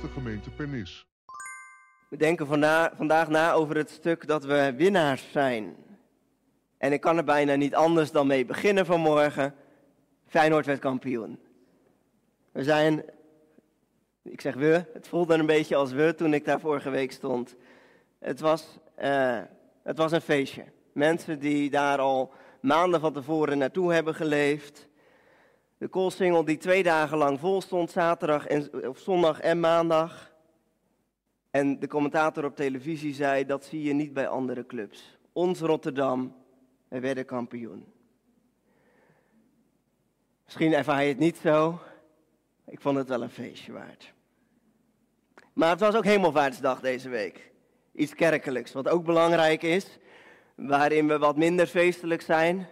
de gemeente Pernis. We denken vanda- vandaag na over het stuk dat we winnaars zijn. En ik kan er bijna niet anders dan mee beginnen vanmorgen. Feyenoord werd kampioen. We zijn, ik zeg we, het voelde een beetje als we toen ik daar vorige week stond. Het was, eh, het was een feestje. Mensen die daar al maanden van tevoren naartoe hebben geleefd. De koolsingel die twee dagen lang vol stond, zaterdag en, of zondag en maandag. En de commentator op televisie zei, dat zie je niet bij andere clubs. Ons Rotterdam, wij werden kampioen. Misschien ervaar je het niet zo. Ik vond het wel een feestje waard. Maar het was ook Hemelvaartsdag deze week. Iets kerkelijks, wat ook belangrijk is. Waarin we wat minder feestelijk zijn.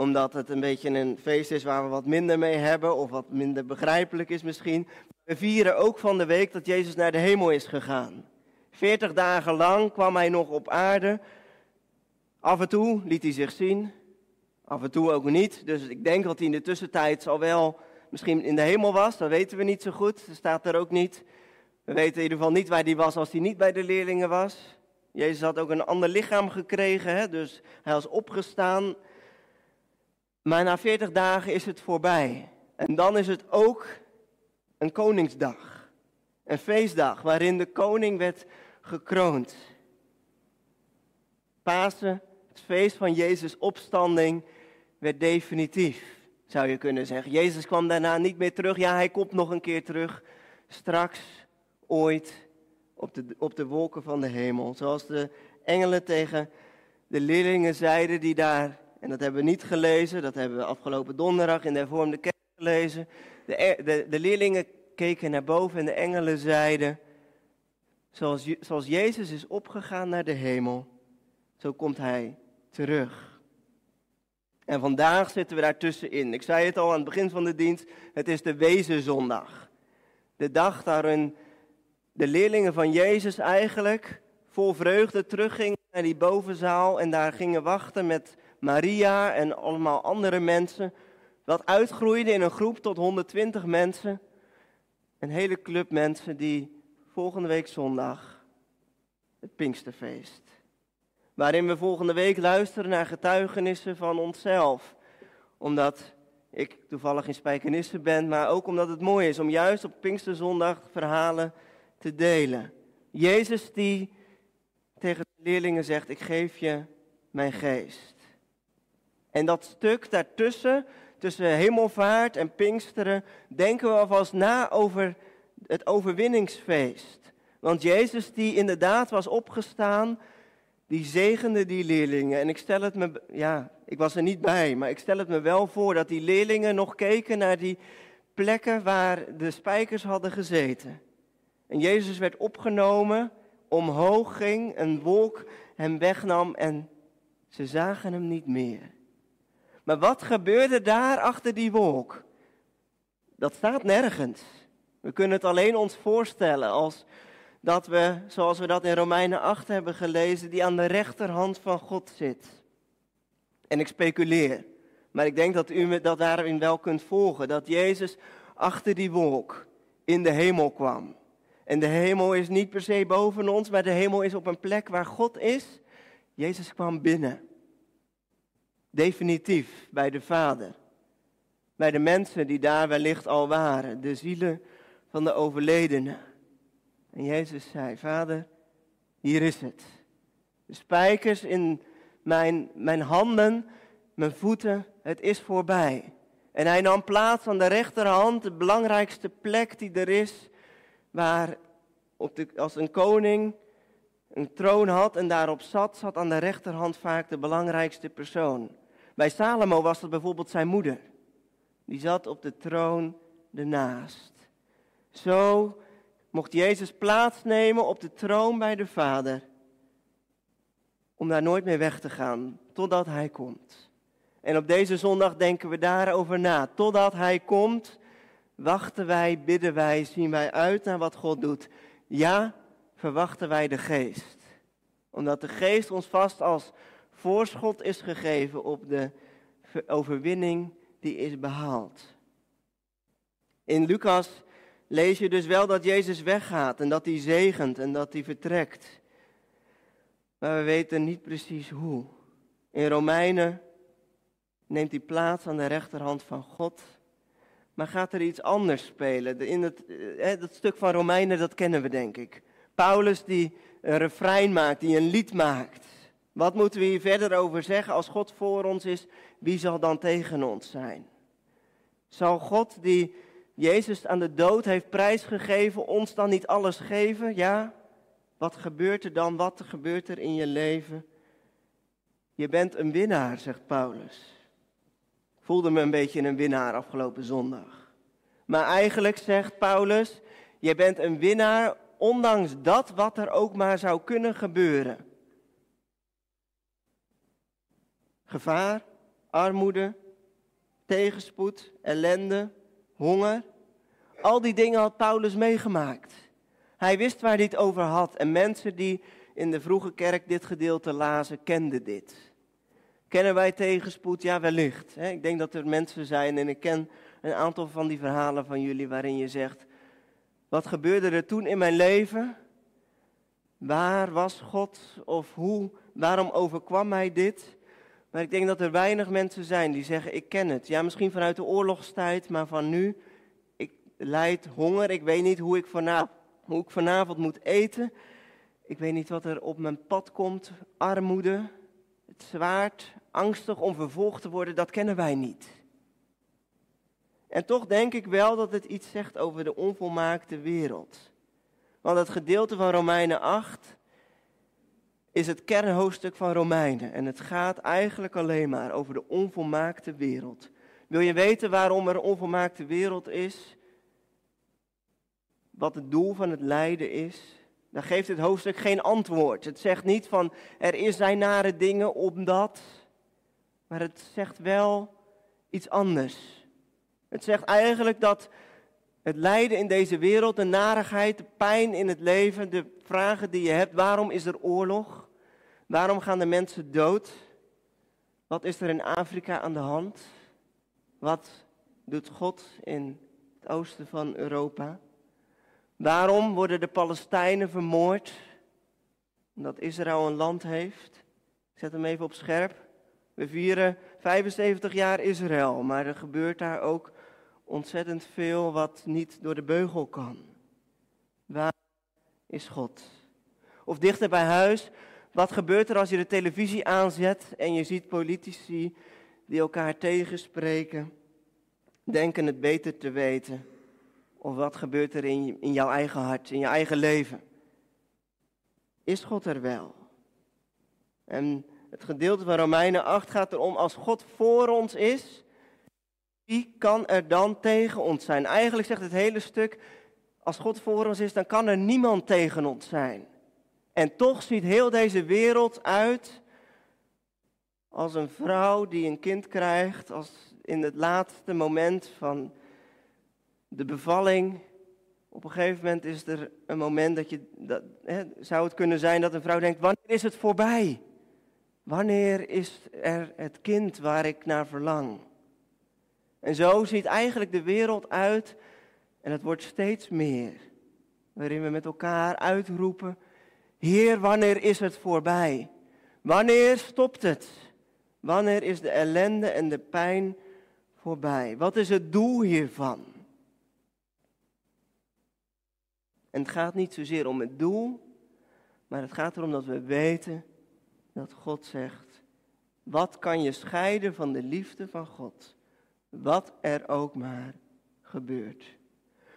Omdat het een beetje een feest is waar we wat minder mee hebben. Of wat minder begrijpelijk is misschien. We vieren ook van de week dat Jezus naar de hemel is gegaan. Veertig dagen lang kwam hij nog op aarde. Af en toe liet hij zich zien, af en toe ook niet. Dus ik denk dat hij in de tussentijd al wel misschien in de hemel was. Dat weten we niet zo goed, dat staat er ook niet. We weten in ieder geval niet waar hij was als hij niet bij de leerlingen was. Jezus had ook een ander lichaam gekregen, hè? dus hij was opgestaan. Maar na veertig dagen is het voorbij. En dan is het ook een koningsdag. Een feestdag waarin de koning werd gekroond. Pasen, het feest van Jezus' opstanding, werd definitief, zou je kunnen zeggen. Jezus kwam daarna niet meer terug. Ja, hij komt nog een keer terug. Straks, ooit, op de, op de wolken van de hemel. Zoals de engelen tegen de leerlingen zeiden die daar, en dat hebben we niet gelezen, dat hebben we afgelopen donderdag in de hervormde kerk gelezen. De, de, de leerlingen keken naar boven en de engelen zeiden, zoals, zoals Jezus is opgegaan naar de hemel, zo komt hij terug. En vandaag zitten we daartussenin. Ik zei het al aan het begin van de dienst, het is de Wezenzondag. De dag waarin de leerlingen van Jezus eigenlijk vol vreugde teruggingen naar die bovenzaal en daar gingen wachten met Maria en allemaal andere mensen. Wat uitgroeide in een groep tot 120 mensen. Een hele club mensen die volgende week zondag het Pinksterfeest. Waarin we volgende week luisteren naar getuigenissen van onszelf. Omdat ik toevallig in Spijkenisse ben, maar ook omdat het mooi is om juist op Pinksterzondag verhalen te delen. Jezus die tegen de leerlingen zegt, ik geef je mijn geest. En dat stuk daartussen, tussen hemelvaart en Pinksteren, denken we alvast na over het overwinningsfeest. Want Jezus die inderdaad was opgestaan, die zegende die leerlingen. En ik stel het me, ja, ik was er niet bij, maar ik stel het me wel voor dat die leerlingen nog keken naar die plekken waar de spijkers hadden gezeten. En Jezus werd opgenomen, omhoog ging, een wolk hem wegnam en ze zagen hem niet meer. Maar wat gebeurde daar achter die wolk? Dat staat nergens. We kunnen het alleen ons voorstellen als dat we, zoals we dat in Romeinen 8 hebben gelezen, die aan de rechterhand van God zit. En ik speculeer, maar ik denk dat u me dat daarin wel kunt volgen, dat Jezus achter die wolk in de hemel kwam. En de hemel is niet per se boven ons, maar de hemel is op een plek waar God is. Jezus kwam binnen. Definitief bij de Vader. Bij de mensen die daar wellicht al waren, de zielen van de overledenen. En Jezus zei, Vader, hier is het. De spijkers in mijn, mijn handen, mijn voeten, het is voorbij. En hij nam plaats aan de rechterhand, de belangrijkste plek die er is, waar op de, als een koning een troon had en daarop zat, zat aan de rechterhand vaak de belangrijkste persoon. Bij Salomo was dat bijvoorbeeld zijn moeder. Die zat op de troon ernaast. Zo mocht Jezus plaatsnemen op de troon bij de Vader. Om daar nooit meer weg te gaan, totdat Hij komt. En op deze zondag denken we daarover na. Totdat Hij komt, wachten wij, bidden wij, zien wij uit naar wat God doet. Ja, verwachten wij de geest. Omdat de geest ons vast als voorschot is gegeven op de overwinning die is behaald. In Lucas lees je dus wel dat Jezus weggaat en dat hij zegent en dat hij vertrekt. Maar we weten niet precies hoe. In Romeinen neemt hij plaats aan de rechterhand van God. Maar gaat er iets anders spelen? In het, eh, dat stuk van Romeinen, dat kennen we denk ik. Paulus die een refrein maakt, die een lied maakt. Wat moeten we hier verder over zeggen? Als God voor ons is, wie zal dan tegen ons zijn? Zal God die Jezus aan de dood heeft prijsgegeven, ons dan niet alles geven? Ja? Wat gebeurt er dan? Wat gebeurt er in je leven? Je bent een winnaar, zegt Paulus. Ik voelde me een beetje een winnaar afgelopen zondag. Maar eigenlijk zegt Paulus, je bent een winnaar ondanks dat wat er ook maar zou kunnen gebeuren. Gevaar, armoede, tegenspoed, ellende, honger. Al die dingen had Paulus meegemaakt. Hij wist waar hij het over had en mensen die in de vroege kerk dit gedeelte lazen, kenden dit. Kennen wij tegenspoed? Ja, wellicht. Ik denk dat er mensen zijn en ik ken een aantal van die verhalen van jullie waarin je zegt, wat gebeurde er toen in mijn leven? Waar was God of hoe, waarom overkwam mij dit? Maar ik denk dat er weinig mensen zijn die zeggen, ik ken het. Ja, misschien vanuit de oorlogstijd, maar van nu, ik leid honger, ik weet niet hoe ik vanavond, vanavond moet eten. Ik weet niet wat er op mijn pad komt, armoede, het zwaard, angstig om vervolgd te worden, dat kennen wij niet. En toch denk ik wel dat het iets zegt over de onvolmaakte wereld. Want het gedeelte van Romeinen 8 is het kernhoofdstuk van Romeinen. En het gaat eigenlijk alleen maar over de onvolmaakte wereld. Wil je weten waarom er een onvolmaakte wereld is? Wat het doel van het lijden is? Dan geeft het hoofdstuk geen antwoord. Het zegt niet van er is zijn nare dingen omdat. Maar het zegt wel iets anders. Het zegt eigenlijk dat het lijden in deze wereld, de narigheid, de pijn in het leven, de vragen die je hebt. Waarom is er oorlog? Waarom gaan de mensen dood? Wat is er in Afrika aan de hand? Wat doet God in het oosten van Europa? Waarom worden de Palestijnen vermoord? Omdat Israël een land heeft. Ik zet hem even op scherp. We vieren 75 jaar Israël, maar er gebeurt daar ook ontzettend veel wat niet door de beugel kan. Waar is God? Of dichter bij huis, wat gebeurt er als je de televisie aanzet en je ziet politici die elkaar tegenspreken, denken het beter te weten? Of wat gebeurt er in, in jouw eigen hart, in je eigen leven? Is God er wel? En het gedeelte van Romeinen 8 gaat erom, als God voor ons is, wie kan er dan tegen ons zijn? Eigenlijk zegt het hele stuk, als God voor ons is, dan kan er niemand tegen ons zijn. En toch ziet heel deze wereld uit als een vrouw die een kind krijgt, als in het laatste moment van de bevalling. Op een gegeven moment is er een moment dat je, dat, hè, zou het kunnen zijn dat een vrouw denkt, wanneer is het voorbij? Wanneer is er het kind waar ik naar verlang? En zo ziet eigenlijk de wereld uit en het wordt steeds meer. Waarin we met elkaar uitroepen, Heer, wanneer is het voorbij? Wanneer stopt het? Wanneer is de ellende en de pijn voorbij? Wat is het doel hiervan? En het gaat niet zozeer om het doel, maar het gaat erom dat we weten dat God zegt, wat kan je scheiden van de liefde van God? Wat er ook maar gebeurt.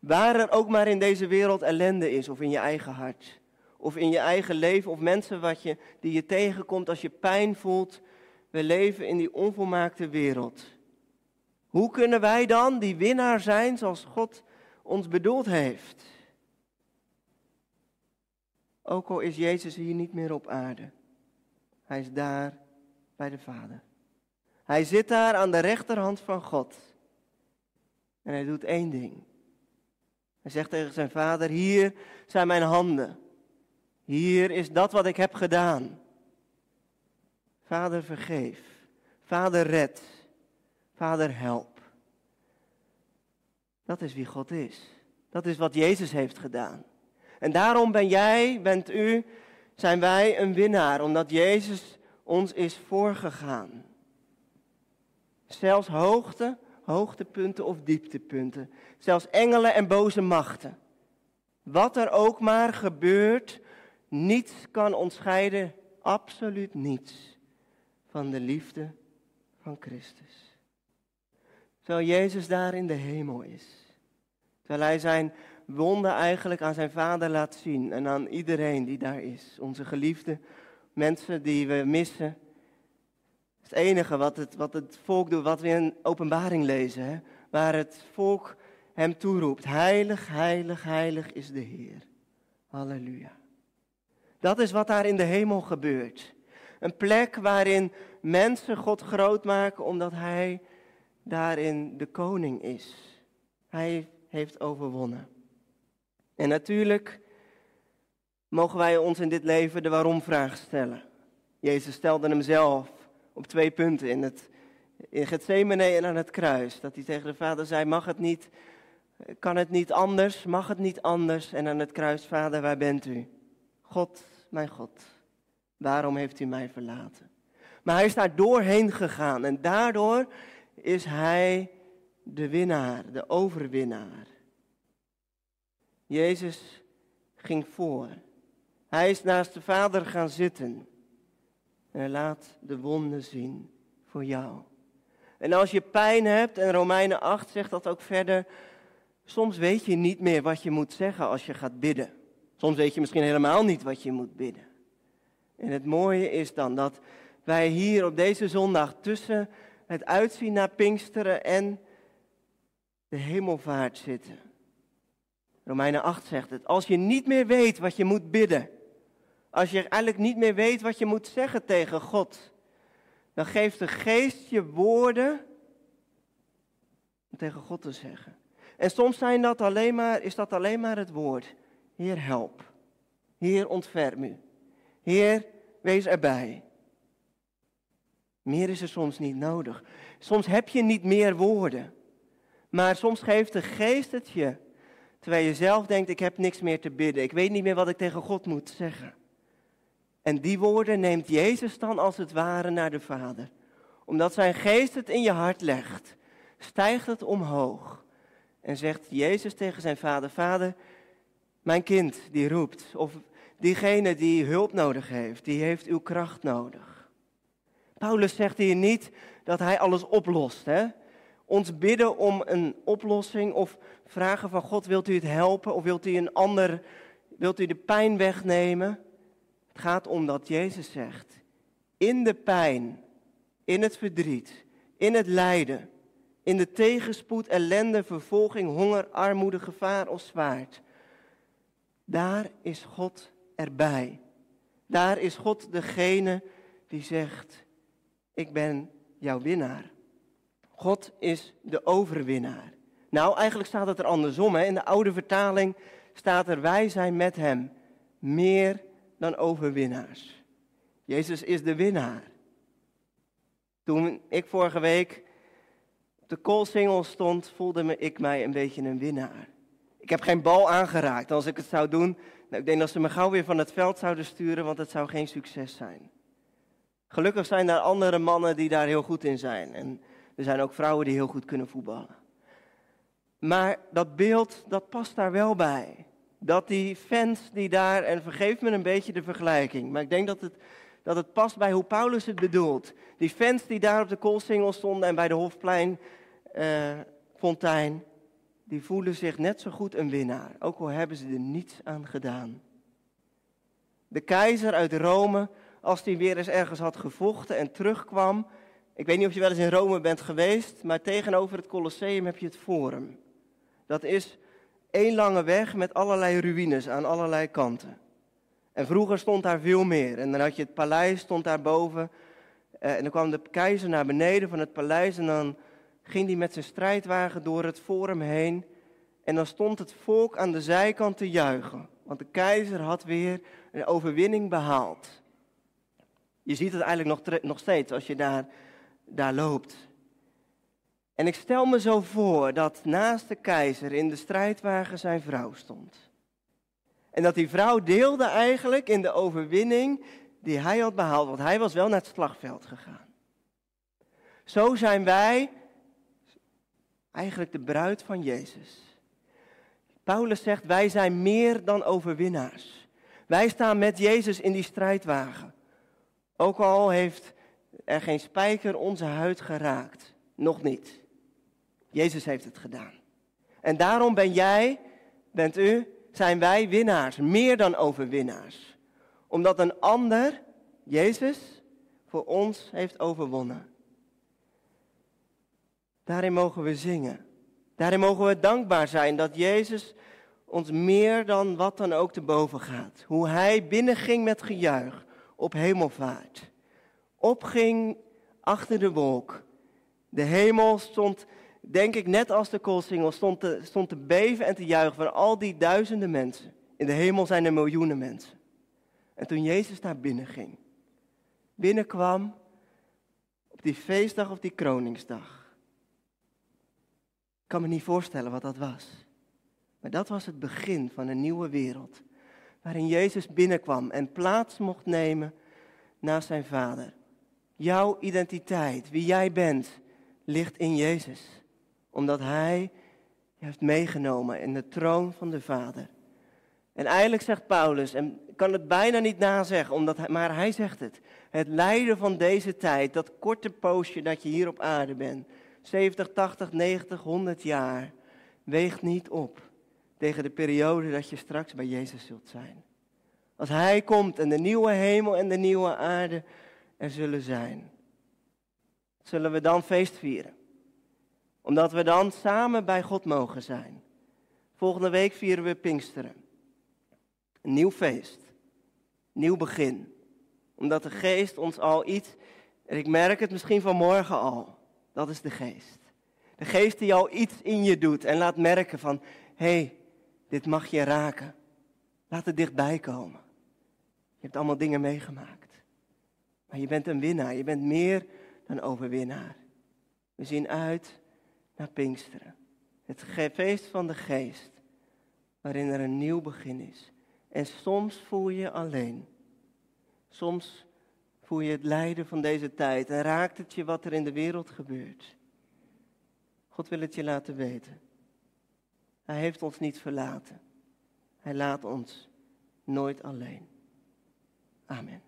Waar er ook maar in deze wereld ellende is of in je eigen hart of in je eigen leven of mensen wat je, die je tegenkomt als je pijn voelt. We leven in die onvolmaakte wereld. Hoe kunnen wij dan die winnaar zijn zoals God ons bedoeld heeft? Ook al is Jezus hier niet meer op aarde. Hij is daar bij de Vader. Hij zit daar aan de rechterhand van God. En hij doet één ding. Hij zegt tegen zijn vader, hier zijn mijn handen. Hier is dat wat ik heb gedaan. Vader, vergeef. Vader, red. Vader, help. Dat is wie God is. Dat is wat Jezus heeft gedaan. En daarom ben jij, bent u, zijn wij een winnaar, omdat Jezus ons is voorgegaan. Zelfs hoogte, hoogtepunten of dieptepunten. Zelfs engelen en boze machten. Wat er ook maar gebeurt, niets kan ons scheiden, absoluut niets, van de liefde van Christus. Terwijl Jezus daar in de hemel is. Terwijl hij zijn wonde eigenlijk aan zijn vader laat zien en aan iedereen die daar is. Onze geliefde mensen die we missen. Het enige wat het, wat het volk doet, wat we in openbaring lezen, hè, waar het volk hem toeroept. Heilig, heilig, heilig is de Heer. Halleluja. Dat is wat daar in de hemel gebeurt. Een plek waarin mensen God groot maken omdat Hij daarin de koning is. Hij heeft overwonnen. En natuurlijk mogen wij ons in dit leven de waarom-vraag stellen. Jezus stelde hem zelf op twee punten in, het, in Gethsemane en aan het kruis. Dat hij tegen de vader zei, mag het niet, kan het niet anders, mag het niet anders. En aan het kruis, vader, waar bent u? God, mijn God, waarom heeft u mij verlaten? Maar hij is daar doorheen gegaan en daardoor is hij de winnaar, de overwinnaar. Jezus ging voor. Hij is naast de Vader gaan zitten. En hij laat de wonden zien voor jou. En als je pijn hebt, en Romeinen 8 zegt dat ook verder, soms weet je niet meer wat je moet zeggen als je gaat bidden. Soms weet je misschien helemaal niet wat je moet bidden. En het mooie is dan dat wij hier op deze zondag tussen het uitzien naar Pinksteren en de hemelvaart zitten. Romeinen 8 zegt het. Als je niet meer weet wat je moet bidden, als je eigenlijk niet meer weet wat je moet zeggen tegen God, dan geeft de geest je woorden om tegen God te zeggen. En soms zijn dat alleen maar, is dat alleen maar het woord. Heer, help. Heer, ontferm u. Heer, wees erbij. Meer is er soms niet nodig. Soms heb je niet meer woorden. Maar soms geeft de geest het je. Terwijl je zelf denkt, ik heb niks meer te bidden. Ik weet niet meer wat ik tegen God moet zeggen. En die woorden neemt Jezus dan als het ware naar de Vader. Omdat zijn geest het in je hart legt, stijgt het omhoog. En zegt Jezus tegen zijn vader, Vader, mijn kind die roept. Of diegene die hulp nodig heeft, die heeft uw kracht nodig. Paulus zegt hier niet dat hij alles oplost. Hè? Ons bidden om een oplossing of vragen van God, wilt u het helpen of wilt u een ander, wilt u de pijn wegnemen? Het gaat om dat Jezus zegt, in de pijn, in het verdriet, in het lijden, in de tegenspoed, ellende, vervolging, honger, armoede, gevaar of zwaard. Daar is God erbij. Daar is God degene die zegt, ik ben jouw winnaar. God is de overwinnaar. Nou, eigenlijk staat het er andersom. Hè? In de oude vertaling staat er, wij zijn met hem meer dan overwinnaars. Jezus is de winnaar. Toen ik vorige week op de koolsingel stond, voelde ik mij een beetje een winnaar. Ik heb geen bal aangeraakt. Als ik het zou doen, nou, ik denk dat ze me gauw weer van het veld zouden sturen, want het zou geen succes zijn. Gelukkig zijn er andere mannen die daar heel goed in zijn. En er zijn ook vrouwen die heel goed kunnen voetballen. Maar dat beeld, dat past daar wel bij. Dat die fans die daar, en vergeef me een beetje de vergelijking, maar ik denk dat het, dat het past bij hoe Paulus het bedoelt. Die fans die daar op de koolsingel stonden en bij de Hofplein uh, fontein, die voelen zich net zo goed een winnaar, ook al hebben ze er niets aan gedaan. De keizer uit Rome, als die weer eens ergens had gevochten en terugkwam, ik weet niet of je wel eens in Rome bent geweest, maar tegenover het Colosseum heb je het Forum. Dat is één lange weg met allerlei ruïnes aan allerlei kanten. En vroeger stond daar veel meer. En dan had je het paleis, stond daar boven. Eh, en dan kwam de keizer naar beneden van het paleis en dan ging hij met zijn strijdwagen door het forum heen. En dan stond het volk aan de zijkant te juichen. Want de keizer had weer een overwinning behaald. Je ziet het eigenlijk nog, nog steeds als je daar, daar loopt. En ik stel me zo voor dat naast de keizer in de strijdwagen zijn vrouw stond. En dat die vrouw deelde eigenlijk in de overwinning die hij had behaald, want hij was wel naar het slagveld gegaan. Zo zijn wij eigenlijk de bruid van Jezus. Paulus zegt, wij zijn meer dan overwinnaars. Wij staan met Jezus in die strijdwagen. Ook al heeft er geen spijker onze huid geraakt. Nog niet. Jezus heeft het gedaan. En daarom ben jij, bent u, zijn wij winnaars, meer dan overwinnaars. Omdat een ander, Jezus, voor ons heeft overwonnen. Daarin mogen we zingen. Daarin mogen we dankbaar zijn dat Jezus ons meer dan wat dan ook te boven gaat. Hoe hij binnenging met gejuich op hemelvaart. Opging achter de wolk. De hemel stond, denk ik net als de koolsingel, stond te, stond te beven en te juichen van al die duizenden mensen. In de hemel zijn er miljoenen mensen. En toen Jezus daar binnenging, binnenkwam op die feestdag of die kroningsdag ik kan me niet voorstellen wat dat was. Maar dat was het begin van een nieuwe wereld. Waarin Jezus binnenkwam en plaats mocht nemen naast zijn vader. Jouw identiteit, wie jij bent, ligt in Jezus. Omdat hij je heeft meegenomen in de troon van de Vader. En eigenlijk zegt Paulus, en kan het bijna niet nazeggen, omdat hij, maar hij zegt het. Het lijden van deze tijd, dat korte poosje dat je hier op aarde bent, 70, 80, 90, 100 jaar weegt niet op tegen de periode dat je straks bij Jezus zult zijn. Als Hij komt en de nieuwe hemel en de nieuwe aarde er zullen zijn, zullen we dan feest vieren. Omdat we dan samen bij God mogen zijn. Volgende week vieren we Pinksteren. Een nieuw feest. Nieuw begin. Omdat de geest ons al iets, en ik merk het misschien vanmorgen al, dat is de geest. De geest die al iets in je doet en laat merken van, hé, hey, dit mag je raken. Laat het dichtbij komen. Je hebt allemaal dingen meegemaakt. Maar je bent een winnaar, je bent meer dan overwinnaar. We zien uit naar Pinksteren. Het feest van de geest, waarin er een nieuw begin is. En soms voel je je alleen. Soms voel je het lijden van deze tijd en raakt het je wat er in de wereld gebeurt. God wil het je laten weten. Hij heeft ons niet verlaten. Hij laat ons nooit alleen. Amen.